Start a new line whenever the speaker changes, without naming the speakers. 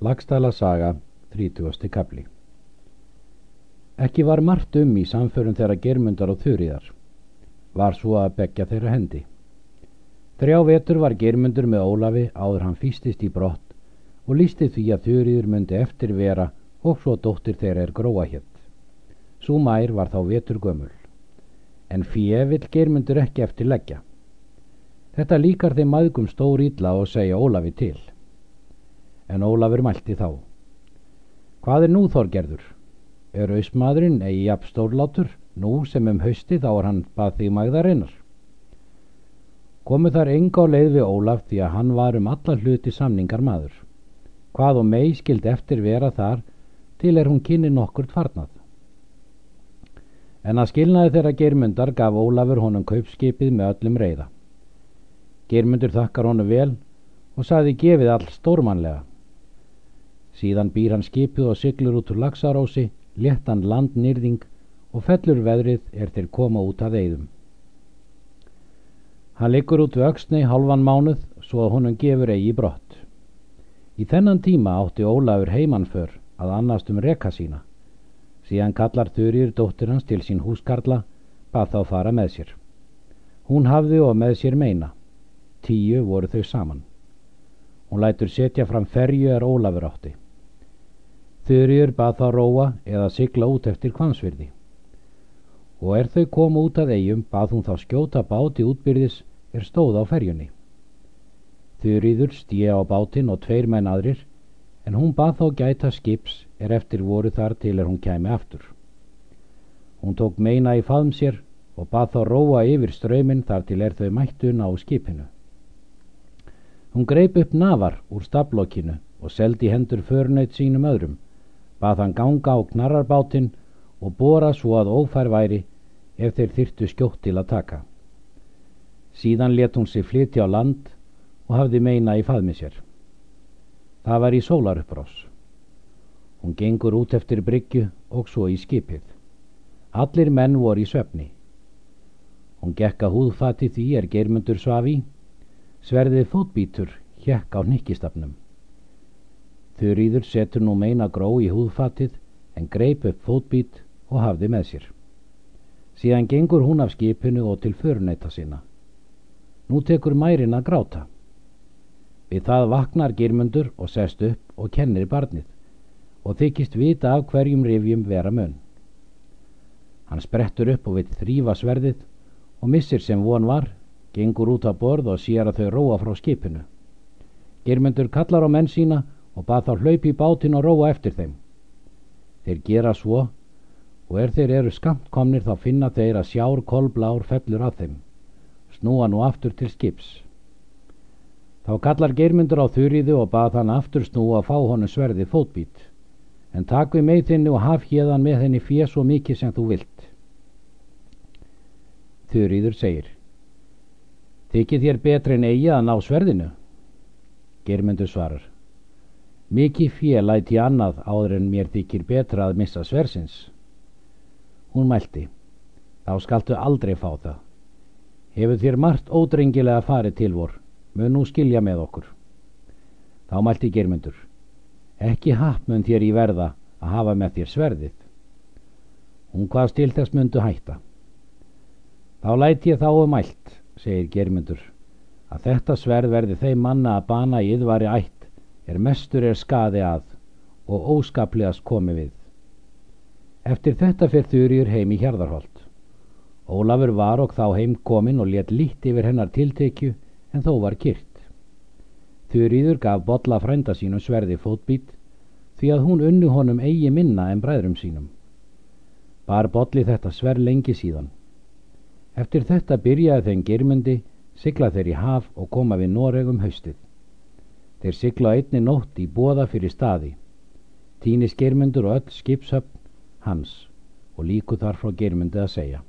Lagstæla saga, 30. kapli Ekki var margt um í samförum þeirra germundar og þurriðar. Var svo að begja þeirra hendi. Þrjá vetur var germundur með Ólafi áður hann fýstist í brott og lísti því að þurriður myndi eftir vera og svo dóttir þeirra er gróa hétt. Sú mær var þá vetur gömul. En fíu vill germundur ekki eftir leggja. Þetta líkar þeim maðgum stór ítla og segja Ólafi til en Ólafur mælti þá. Hvað er nú Þorgerður? Er auðsmaðurinn eigi jafn stórlátur, nú sem um hausti þá er hann bað því magðarinnar? Komu þar enga á leið við Ólaf því að hann var um alla hluti samningar maður. Hvað og mei skild eftir vera þar til er hún kynni nokkurt farnað. En að skilnaði þeirra germundar gaf Ólafur honum kaupskipið með öllum reyða. Germundur þakkar honum vel og saði gefið all stórmanlega. Síðan býr hann skipið og syklur út úr lagsarósi, léttan landnýrðing og fellur veðrið er til koma út að eigðum. Hann liggur út auksni halvan mánuð svo að honum gefur eigi brott. Í þennan tíma átti Ólafur heimannför að annast um reka sína. Síðan kallar þurjur dóttir hans til sín húskarla, bað þá fara með sér. Hún hafði og með sér meina. Tíu voru þau saman. Hún lætur setja fram ferju er Ólafur átti. Þurriur bað þá róa eða sigla út eftir kvansvirði. Og er þau koma út að eigum bað hún þá skjóta báti útbyrðis er stóð á ferjunni. Þurriður stíja á bátinn og tveir menn aðrir en hún bað þá gæta skips er eftir voru þar til er hún kæmi aftur. Hún tók meina í faðum sér og bað þá róa yfir ströyminn þar til er þau mættun á skipinu. Hún greip upp nafar úr stablokkinu og seldi hendur förnöyt sínum öðrum bað hann ganga á knarrarbátinn og bóra svo að ófær væri ef þeir þyrtu skjótt til að taka. Síðan let hún sig flytja á land og hafði meina í faðmi sér. Það var í sólaruppbrás. Hún gengur út eftir bryggju og svo í skipið. Allir menn voru í svefni. Hún gekka húðfati því er geirmundur svafi, sverðið fótbítur hjekk á nikkistafnum. Þurriður setur nú meina gró í húðfatið en greip upp fótbít og hafði með sér. Síðan gengur hún af skipinu og til föruneyta sína. Nú tekur mærin að gráta. Við það vaknar girmundur og sest upp og kennir barnið og þykist vita af hverjum rifjum vera mun. Hann sprettur upp og við þrýfa sverðið og missir sem von var, gengur út á borð og sér að þau róa frá skipinu. Girmundur kallar á menn sína og bað þá hlaupi í bátinn og róa eftir þeim. Þeir gera svo og er þeir eru skamt komnir þá finna þeir að sjár kolblár fellur af þeim, snúa nú aftur til skips. Þá kallar geirmyndur á þurriðu og bað hann aftur snúa að fá honum sverði fótbít, en takk við með þinni og haf hérðan með henni fér svo mikið sem þú vilt. Þurriður segir, þykir þér betri en eigi að ná sverðinu? Geirmyndur svarar, Mikið fél læti annað áður en mér þykir betra að missa sversins. Hún mælti, þá skaltu aldrei fá það. Hefur þér margt ódrengilega farið til vor, mun nú skilja með okkur. Þá mælti germyndur, ekki hafmun þér í verða að hafa með þér sverðið. Hún hvað stil þess mundu hætta. Þá læti ég þá um mælt, segir germyndur, að þetta sverð verði þeim manna að bana í yðvari ætt er mestur er skaði að og óskaplegast komi við. Eftir þetta fyrir þurjur heim í hjarðarholt. Ólafur var og þá heim komin og let lít yfir hennar tiltekju en þó var kyrt. Þurriður gaf botla frænda sínum sverði fótbít því að hún unnu honum eigi minna en bræðrum sínum. Bar botli þetta sver lengi síðan. Eftir þetta byrjaði þeim germundi, sigla þeir í haf og koma við Noregum haustið. Þeir sigla einni nótt í bóða fyrir staði. Týni skermyndur og öll skipshöfn hans og líku þar frá germyndi að segja.